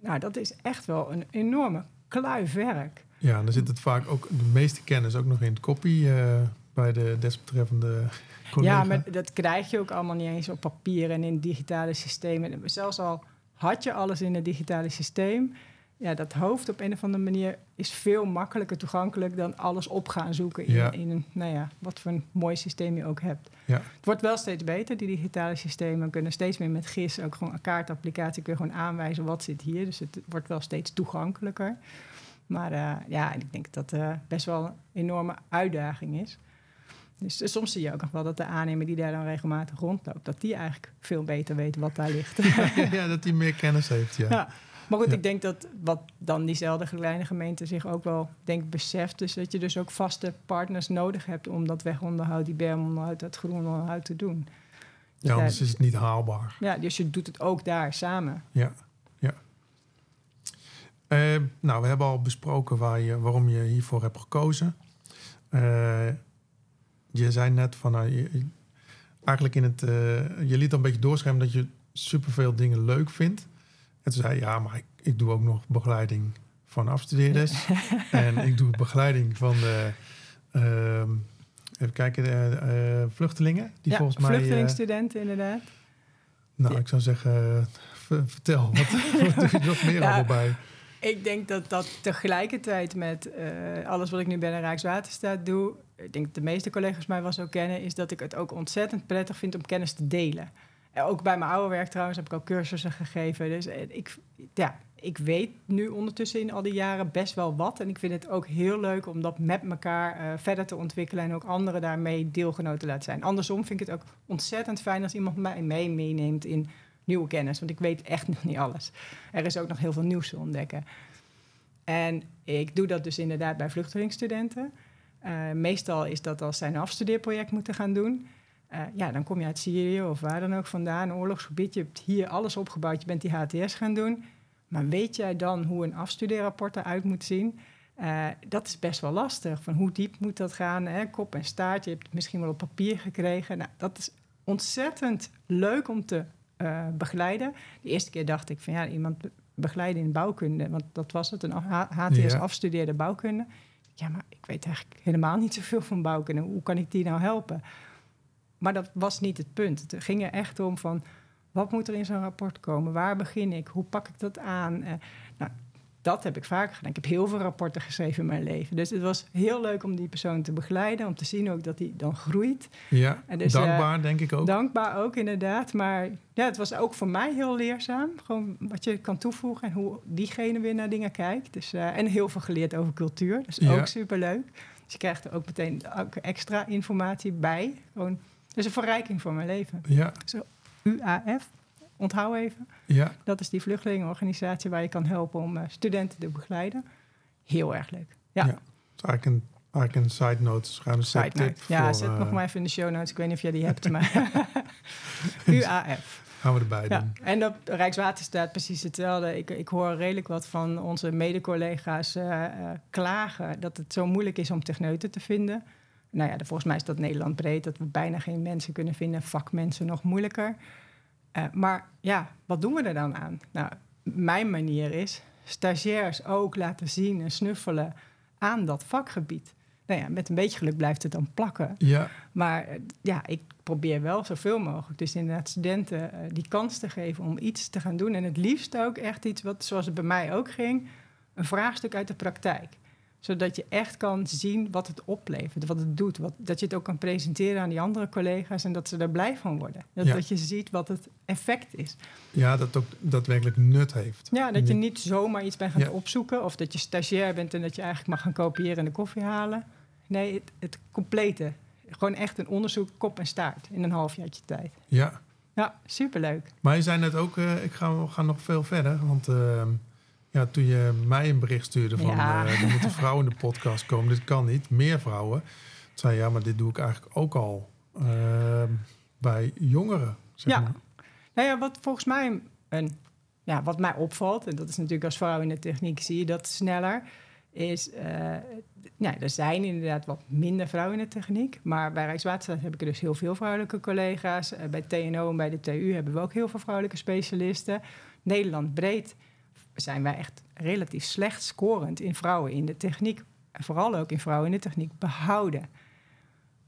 nou, dat is echt wel een enorme kluif werk. Ja, en dan zit het vaak ook, de meeste kennis ook nog in het kopie uh, bij de desbetreffende collega. Ja, maar dat krijg je ook allemaal niet eens op papier en in digitale systemen. Zelfs al had je alles in het digitale systeem, ja, dat hoofd op een of andere manier is veel makkelijker toegankelijk dan alles op gaan zoeken in, in een, nou ja, wat voor een mooi systeem je ook hebt. Ja. Het wordt wel steeds beter, die digitale systemen kunnen steeds meer met GIS, ook gewoon een kaartapplicatie, kun je gewoon aanwijzen wat zit hier. Dus het wordt wel steeds toegankelijker. Maar uh, ja, ik denk dat dat uh, best wel een enorme uitdaging is. Dus uh, soms zie je ook nog wel dat de aannemer die daar dan regelmatig rondloopt, dat die eigenlijk veel beter weet wat daar ligt. ja, dat die meer kennis heeft, ja. Maar goed, ik denk dat wat dan diezelfde kleine gemeente zich ook wel denk beseft, is dat je dus ook vaste partners nodig hebt om dat wegonderhoud, die bermonderhoud, dat groenonderhoud te doen. Ja, anders is het niet haalbaar. Ja, dus je doet het ook daar samen. Ja, ja. Uh, nou, we hebben al besproken waar je, waarom je hiervoor hebt gekozen. Uh, je zei net van, nou, je, eigenlijk in het, uh, je liet een beetje doorschemmen dat je superveel dingen leuk vindt. En toen zei hij, ja, maar ik, ik doe ook nog begeleiding van afstudeerders. en ik doe begeleiding van de, ehm, even kijken, de eh, vluchtelingen. Die ja, volgens mij... eh, vluchtelingstudenten inderdaad. nou, Ja. ik zou zeggen, vertel, wat, wat doe je nog meer Ja. bij? Ik denk dat dat tegelijkertijd met eh, alles wat ik nu bij de Rijkswaterstaat doe... ik denk dat de meeste collega's mij wel zo kennen... is dat ik het ook ontzettend prettig vind om kennis te delen. Ook bij mijn oude werk trouwens heb ik ook cursussen gegeven. Dus eh, ik, ja, ik weet nu ondertussen in al die jaren best wel wat. En ik vind het ook heel leuk om dat met elkaar eh, verder te ontwikkelen... en ook anderen daarmee deelgenoten te laten zijn. Andersom vind ik het ook ontzettend fijn als iemand mij mee meeneemt... in nieuwe kennis, want ik weet echt nog niet alles. Er is ook nog heel veel nieuws te ontdekken. En ik doe dat dus inderdaad bij vluchtelingstudenten. Eh, meestal is dat als zij een afstudeerproject moeten gaan doen. Eh, ja, dan kom je uit Syrië of waar dan ook vandaan, een oorlogsgebied. Je hebt hier alles opgebouwd, je bent die HTS gaan doen. Maar weet jij dan hoe een afstudeerrapport eruit moet zien? Eh, dat is best wel lastig. Van hoe diep moet dat gaan? Hè? Kop en staart, je hebt het misschien wel op papier gekregen. Nou, dat is ontzettend leuk om te eh, begeleiden. De eerste keer dacht ik van ja, iemand be- begeleiden in bouwkunde, want dat was het, een HTS Ja. afstudeerde bouwkunde. Ja, maar ik weet eigenlijk helemaal niet zoveel van bouwkunde. Hoe kan ik die nou helpen? Maar dat was niet het punt. Het ging er echt om van wat moet er in zo'n rapport komen? Waar begin ik? Hoe pak ik dat aan? Eh, nou, dat heb ik vaker gedaan. Ik heb heel veel rapporten geschreven in mijn leven. Dus het was heel leuk om die persoon te begeleiden, om te zien ook dat hij dan groeit. Ja, En dus, eh, dankbaar denk ik ook. Dankbaar ook, inderdaad. Maar ja, het was ook voor mij heel leerzaam. Gewoon wat je kan toevoegen en hoe diegene weer naar dingen kijkt. Dus, eh, en heel veel geleerd over cultuur. Dus Ja. ook superleuk. Dus je krijgt er ook meteen extra informatie bij. Gewoon, dus een verrijking voor mijn leven. Ja, UAF, onthoud even. ja, Dat is die vluchtelingenorganisatie waar je kan helpen om eh, studenten te begeleiden. Heel erg leuk. Ja, Ja. dat eigenlijk een, eigenlijk een side note. Schuine Side tip note. Ja, voor, zet eh, nog maar even in de show notes. Ik weet niet of jij die hebt, maar UAF. Gaan we erbij Ja, doen. en op Rijkswaterstaat precies hetzelfde. Ik, ik hoor redelijk wat van onze mede-collega's eh, klagen dat het zo moeilijk is om techneuten te vinden. Nou ja, volgens mij is dat Nederland breed, dat we bijna geen mensen kunnen vinden, vakmensen nog moeilijker. Eh, maar ja, wat doen we er dan aan? Nou, mijn manier is stagiairs ook laten zien en snuffelen aan dat vakgebied. Nou ja, met een beetje geluk blijft het dan plakken. Ja, Maar eh, ja, ik probeer wel zoveel mogelijk. Dus inderdaad studenten eh, die kans te geven om iets te gaan doen. En het liefst ook echt iets wat, zoals het bij mij ook ging, een vraagstuk uit de praktijk. Zodat je echt kan zien wat het oplevert, wat het doet. Wat, dat je het ook kan presenteren aan die andere collega's en dat ze er blij van worden. Dat, Ja. dat je ziet wat het effect is. ja, dat ook daadwerkelijk nut heeft. Ja, dat je niet zomaar iets bent gaan Ja. opzoeken. Of dat je stagiair bent en dat je eigenlijk mag gaan kopiëren en de koffie halen. Nee, het, het complete. Gewoon echt een onderzoek, kop en staart in een halfjaartje tijd. Ja, Ja, superleuk. maar je zei net ook, eh, ik ga, we gaan nog veel verder. Want eh, ja, toen je mij een bericht stuurde van, Ja. er moeten vrouwen in de podcast komen. Dit kan niet, meer vrouwen. Toen zei ja, maar dit doe ik eigenlijk ook al eh, bij jongeren. Zeg Ja. maar. Nou ja, wat volgens mij een, ja, wat mij opvalt, en dat is natuurlijk als vrouw in de techniek zie je dat sneller, is, eh nou, er zijn inderdaad wat minder vrouwen in de techniek, maar bij Rijkswaterstaat heb ik er dus heel veel vrouwelijke collega's. Eh, bij TNO en bij de TU hebben we ook heel veel vrouwelijke specialisten. Nederland breed zijn wij echt relatief slecht scorend in vrouwen in de techniek. En vooral ook in vrouwen in de techniek behouden.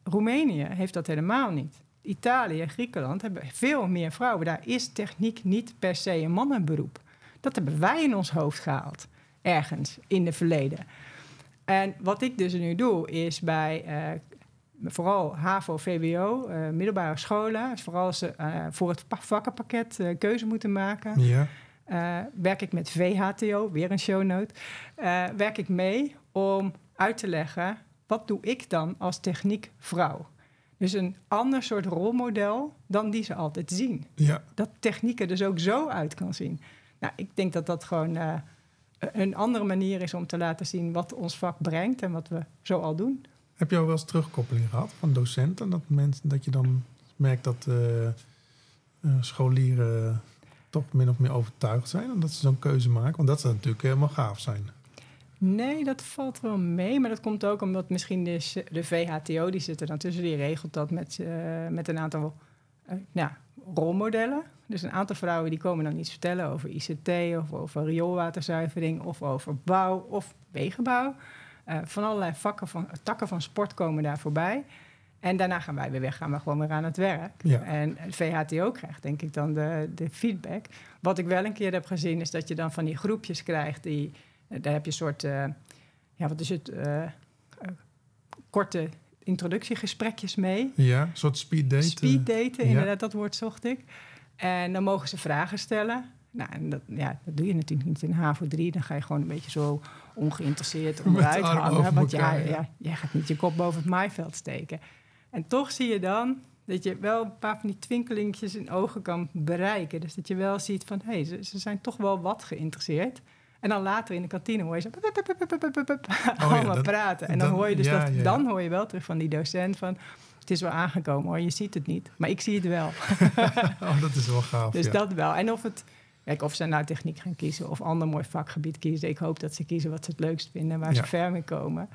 Roemenië heeft dat helemaal niet. Italië en Griekenland hebben veel meer vrouwen. Daar is techniek niet per se een mannenberoep. Dat hebben wij in ons hoofd gehaald, ergens in het verleden. En wat ik dus nu doe, is bij eh, vooral HAVO, VWO, eh, middelbare scholen, vooral als ze eh, voor het pa- vakkenpakket keuze moeten maken, Ja, eh, werk ik met VHTO, weer een shownote, eh, werk ik mee om uit te leggen wat doe ik dan als techniekvrouw. Dus een ander soort rolmodel dan die ze altijd zien. ja, Dat techniek er dus ook zo uit kan zien. Nou, ik denk dat dat gewoon eh, een andere manier is om te laten zien wat ons vak brengt en wat we zo al doen. Heb je al wel eens terugkoppeling gehad van docenten? Dat, mensen, dat je dan merkt dat eh, scholieren toch min of meer overtuigd zijn omdat ze zo'n keuze maken? Want dat zou natuurlijk helemaal gaaf zijn. Nee, dat valt wel mee. Maar dat komt ook omdat misschien de, de VHTO, die zit er dan tussen, die regelt dat met, eh, met een aantal eh, rolmodellen. Dus een aantal vrouwen die komen dan iets vertellen over ICT of over rioolwaterzuivering of over bouw of wegenbouw. Uh, van allerlei vakken van, takken van sport komen daar voorbij. En daarna gaan wij weer weg, gaan we gewoon weer aan het werk. Ja. En het VHTO krijgt denk ik dan de, de feedback. Wat ik wel een keer heb gezien is dat je dan van die groepjes krijgt. Die, daar heb je een soort, uh, ja wat is het, uh, korte introductiegesprekjes mee. Ja, een soort speed daten. Speed daten, inderdaad, dat woord zocht ik. En dan mogen ze vragen stellen. Nou, en dat, ja, dat doe je natuurlijk niet in HAVO 3. Dan ga je gewoon een beetje zo ongeïnteresseerd onderuit hangen. Want ja, ja, jij gaat niet je kop boven het maaiveld steken. En toch zie je dan dat je wel een paar van die twinkelingjes in ogen kan bereiken. Dus dat je wel ziet van, hé, hey, ze, ze, zijn toch wel wat geïnteresseerd. En dan later in de kantine hoor je ze oh, allemaal ja, praten. En dan, dan hoor je dus ja, dat, ja, dan hoor je wel terug van die docent van, het is wel aangekomen hoor, je ziet het niet, maar ik zie het wel. oh, dat is wel gaaf. Dus dat wel. En of het, kijk, of ze nou techniek gaan kiezen of ander mooi vakgebied kiezen. Ik hoop dat ze kiezen wat ze het leukst vinden en waar ze ver mee komen.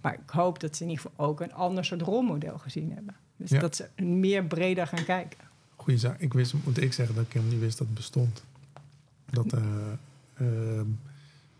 Maar ik hoop dat ze in ieder geval ook een ander soort rolmodel gezien hebben. Dus dat ze meer breder gaan kijken. Goeie zaak. Ik wist, moet ik zeggen, dat ik helemaal niet wist dat het bestond. Dat uh, uh,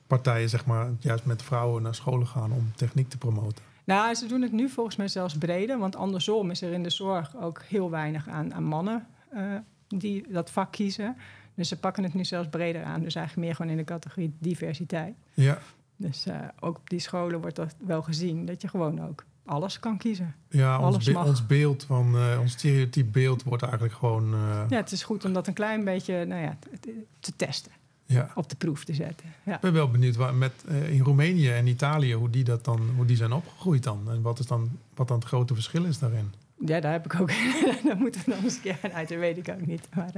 partijen, zeg maar, juist met vrouwen naar scholen gaan om techniek te promoten. Nou, ze doen het nu volgens mij zelfs breder. Want andersom is er in de zorg ook heel weinig aan, aan mannen uh, die dat vak kiezen. Dus ze pakken het nu zelfs breder aan. Dus eigenlijk meer gewoon in de categorie diversiteit. Ja. Dus uh, ook op die scholen wordt dat wel gezien. Dat je gewoon ook alles kan kiezen. Ja, ons, be ons beeld van uh, ons stereotyp beeld wordt eigenlijk gewoon. Uh... Ja, het is goed om dat een klein beetje nou ja, te, te testen. Ja. Op de proef te zetten. Ja. Ik ben wel benieuwd waar, met, in Roemenië en Italië hoe die, dat dan, hoe die zijn opgegroeid dan. En wat, is dan, wat dan het grote verschil is daarin. Ja, daar heb ik ook. daar moeten we dan eens een keer uit. Dat weet ik ook niet. Maar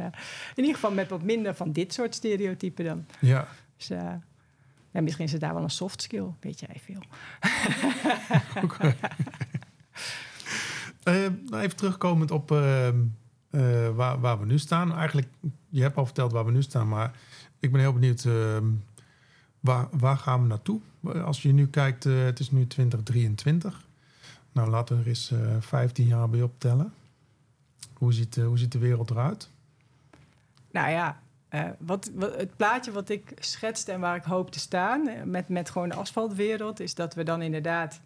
in ieder geval met wat minder van dit soort stereotypen dan. Ja. Dus, ja, misschien is het daar wel een soft skill, weet jij veel. uh, nou even terugkomend op waar, waar, we nu staan. Eigenlijk, je hebt al verteld waar we nu staan, maar ik ben heel benieuwd waar, waar gaan we naartoe? Als je nu kijkt, het is nu 2023. Nou, laten we er eens 15 jaar bij optellen. Hoe ziet, hoe ziet de wereld eruit? Nou ja, uh, wat, het plaatje wat ik schetste en waar ik hoop te staan met, met gewoon de asfaltwereld, is dat we dan inderdaad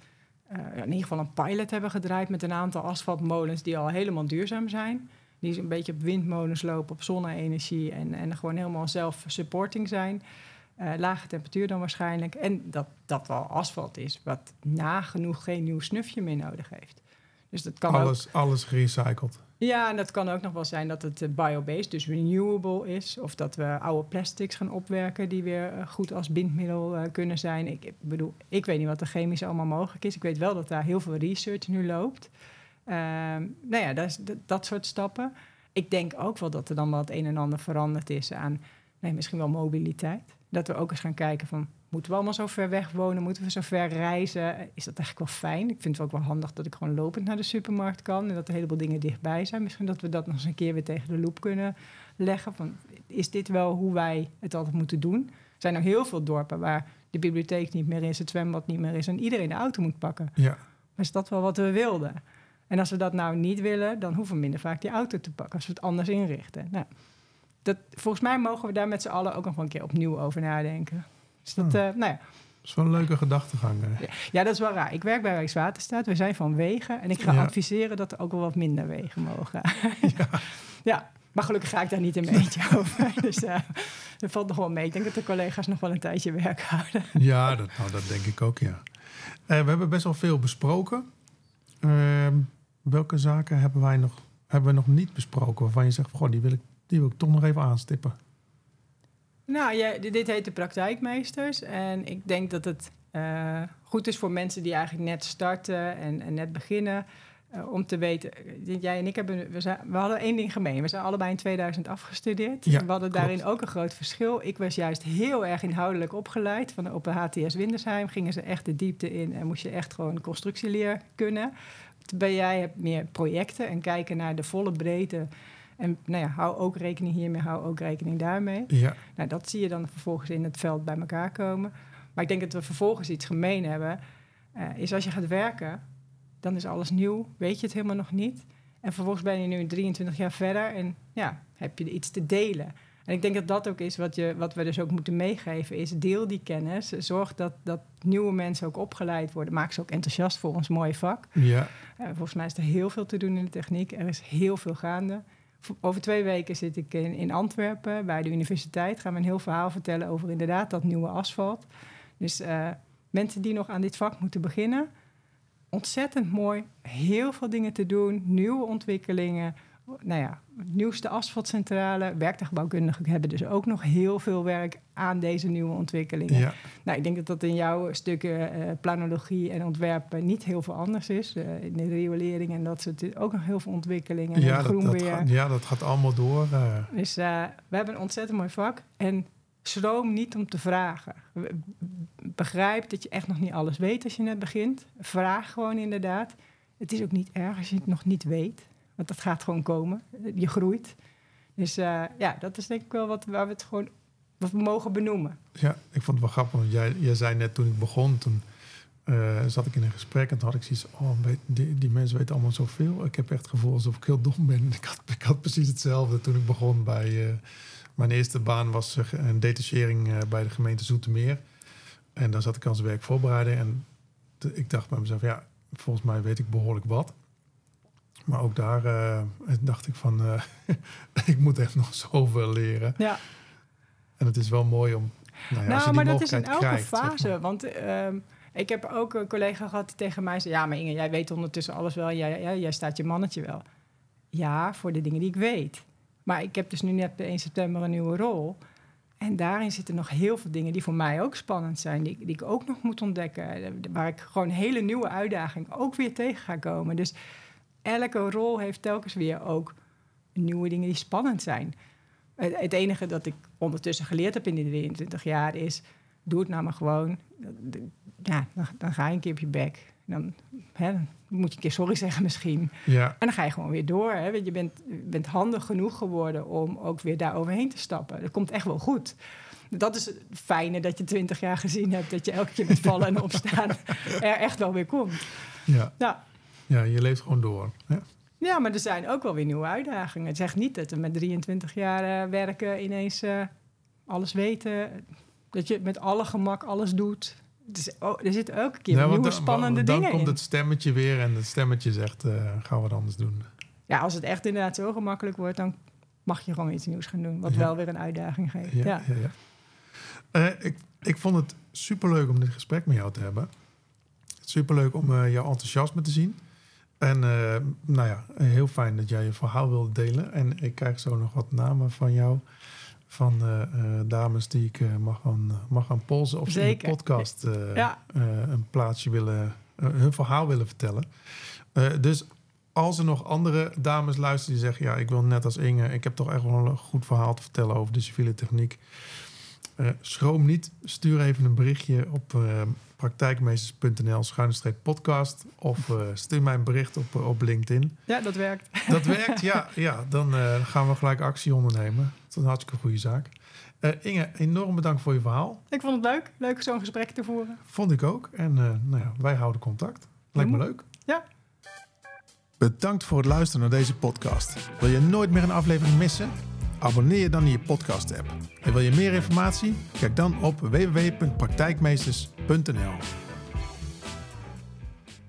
in ieder geval een pilot hebben gedraaid met een aantal asfaltmolens die al helemaal duurzaam zijn. Die een beetje op windmolens lopen, op zonne-energie en, en gewoon helemaal zelf-supporting zijn. Uh, lage temperatuur dan waarschijnlijk. En dat dat wel asfalt is, wat nagenoeg geen nieuw snufje meer nodig heeft. Dus dat kan alles, ook... alles gerecycled. Ja, en dat kan ook nog wel zijn dat het biobased, dus renewable is. Of dat we oude plastics gaan opwerken die weer goed als bindmiddel uh, kunnen zijn. Ik, ik, bedoel, ik weet niet wat er chemisch allemaal mogelijk is. Ik weet wel dat daar heel veel research nu loopt. Uh, nou ja, dat, dat, soort stappen. Ik denk ook wel dat er dan wel het een en ander veranderd is aan nee, misschien wel mobiliteit. Dat we ook eens gaan kijken van Moeten we allemaal zo ver weg wonen? Moeten we zo ver reizen? Is dat eigenlijk wel fijn? Ik vind het ook wel handig dat ik gewoon lopend naar de supermarkt kan en dat er een heleboel dingen dichtbij zijn. Misschien dat we dat nog eens een keer weer tegen de loep kunnen leggen. Van, is dit wel hoe wij het altijd moeten doen? Er zijn er heel veel dorpen waar de bibliotheek niet meer is, het zwembad niet meer is en iedereen de auto moet pakken. Ja. Maar is dat wel wat we wilden? En als we dat nou niet willen, dan hoeven we minder vaak die auto te pakken als we het anders inrichten. Nou, dat, volgens mij mogen we daar met z'n allen ook nog een keer opnieuw over nadenken. Dus dat, uh, nou ja. Dat is wel een leuke gedachtegang. Ja, ja, dat is wel raar. Ik werk bij Rijkswaterstaat. We zijn van wegen. En ik ga ja. adviseren dat er ook wel wat minder wegen mogen. ja. ja. Maar gelukkig ga ik daar niet een beetje over. Dus uh, dat valt nog wel mee. Ik denk dat de collega's nog wel een tijdje werk houden. Ja, dat, nou, dat denk ik ook, ja. Uh, we hebben best wel veel besproken. Uh, welke zaken hebben wij nog, hebben we nog niet besproken... waarvan je zegt, goh, die, wil ik, die wil ik toch nog even aanstippen? Nou, ja, dit heet de praktijkmeesters. En ik denk dat het uh, goed is voor mensen die eigenlijk net starten en, en net beginnen. Uh, om te weten, jij en ik hebben, we, zijn, we hadden één ding gemeen. We zijn allebei in 2000 afgestudeerd. Ja, we hadden klopt. daarin ook een groot verschil. Ik was juist heel erg inhoudelijk opgeleid. Van, op de HTS Windersheim gingen ze echt de diepte in en moest je echt gewoon constructieleer kunnen. Terwijl jij hebt meer projecten en kijken naar de volle breedte en nou ja, hou ook rekening hiermee, hou ook rekening daarmee. Ja. Nou, dat zie je dan vervolgens in het veld bij elkaar komen. Maar ik denk dat we vervolgens iets gemeen hebben. Uh, is als je gaat werken, dan is alles nieuw, weet je het helemaal nog niet. En vervolgens ben je nu 23 jaar verder en ja, heb je iets te delen. En ik denk dat dat ook is wat, je, wat we dus ook moeten meegeven, is deel die kennis. Zorg dat, dat nieuwe mensen ook opgeleid worden. Maak ze ook enthousiast voor ons mooie vak. Ja. Uh, volgens mij is er heel veel te doen in de techniek. Er is heel veel gaande. Over twee weken zit ik in, Antwerpen bij de universiteit. Gaan we een heel verhaal vertellen over inderdaad dat nieuwe asfalt. Dus uh, mensen die nog aan dit vak moeten beginnen, ontzettend mooi. Heel veel dingen te doen, nieuwe ontwikkelingen nou ja, nieuwste asfaltcentrale. Werktuigbouwkundigen hebben dus ook nog heel veel werk aan deze nieuwe ontwikkelingen. Ja. Nou, ik denk dat dat in jouw stukken uh, planologie en ontwerpen niet heel veel anders is. Uh, in de riolering en dat soort ook nog heel veel ontwikkelingen. Ja, dat, dat gaat, ja dat gaat allemaal door. Uh. Dus we hebben een ontzettend mooi vak. En schroom niet om te vragen. Begrijp dat je echt nog niet alles weet als je net begint. Vraag gewoon inderdaad. Het is ook niet erg als je het nog niet weet. Want dat gaat gewoon komen. Je groeit. Dus uh, ja, dat is denk ik wel wat waar we het gewoon wat we mogen benoemen. Ja, ik vond het wel grappig. Want jij, jij zei net toen ik begon, toen uh, zat ik in een gesprek en toen had ik zoiets oh, die, mensen weten allemaal zoveel. Ik heb echt het gevoel alsof ik heel dom ben. Ik had, ik had precies hetzelfde toen ik begon bij... Uh, mijn eerste baan was een detachering bij de gemeente Zoetermeer. En daar zat ik als werkvoorbereider. En ik dacht bij mezelf, ja, volgens mij weet ik behoorlijk wat. Maar ook daar uh, dacht ik van, uh, ik moet echt nog zoveel leren. Ja. En het is wel mooi om. Nou, ja, nou maar dat is in elke fase. Want uh, ik heb ook een collega gehad die tegen mij zei: Ja, maar Inge, jij weet ondertussen alles wel. Jij, jij, jij staat je mannetje wel. Ja, voor de dingen die ik weet. Maar ik heb dus nu net per 1 september een nieuwe rol. En daarin zitten nog heel veel dingen die voor mij ook spannend zijn, die, die ik ook nog moet ontdekken. Waar ik gewoon hele nieuwe uitdagingen ook weer tegen ga komen. Dus elke rol heeft telkens weer ook nieuwe dingen die spannend zijn. Het, enige dat ik ondertussen geleerd heb in die 23 jaar is... doe het nou maar gewoon. Ja, dan, dan ga je een keer op je bek. Dan, hè, dan, moet je een keer sorry zeggen misschien. Ja. En dan ga je gewoon weer door. Hè. Je bent, bent handig genoeg geworden om ook weer daar overheen te stappen. Dat komt echt wel goed. Dat is het fijne dat je 20 jaar gezien hebt... dat je elke keer met vallen en opstaan er echt wel weer komt. Ja. ja. Ja, je leeft gewoon door. Ja. ja, maar er zijn ook wel weer nieuwe uitdagingen. Het zegt niet dat we met 23 jaar uh, werken ineens uh, alles weten. Dat je met alle gemak alles doet. Dus, oh, er zitten elke keer ja, nieuwe dan, spannende dan dingen Dan komt het stemmetje weer en het stemmetje zegt, uh, gaan we het anders doen. Ja, als het echt inderdaad zo gemakkelijk wordt, dan mag je gewoon iets nieuws gaan doen. Wat wel weer een uitdaging geeft. Ja, ja. ik, ik vond het superleuk om dit gesprek met jou te hebben. Superleuk om jouw enthousiasme te zien. En uh, nou ja, heel fijn dat jij je verhaal wilde delen. En ik krijg zo nog wat namen van jou. Van uh, uh, dames die ik mag, gaan, mag gaan polsen. Of ze in de podcast ja. een plaatsje willen, hun verhaal willen vertellen. dus als er nog andere dames luisteren die zeggen... ja, ik wil net als Inge... ik heb toch echt wel een goed verhaal te vertellen over de civiele techniek... Schroom niet, stuur even een berichtje op praktijkmeesters.nl schuine podcast of uh, stuur mij een bericht op, op LinkedIn. Ja, dat werkt. Dat werkt, ja. ja dan gaan we gelijk actie ondernemen. Dat is een hartstikke goede zaak. Inge, enorm bedankt voor je verhaal. Ik vond het leuk. Leuk zo'n gesprek te voeren. Vond ik ook. En nou ja, wij houden contact. Lijkt me leuk. Ja. Bedankt voor het luisteren naar deze podcast. Wil je nooit meer een aflevering missen? Abonneer je dan in je podcast-app. En wil je meer informatie? Kijk dan op www.praktijkmeesters.nl.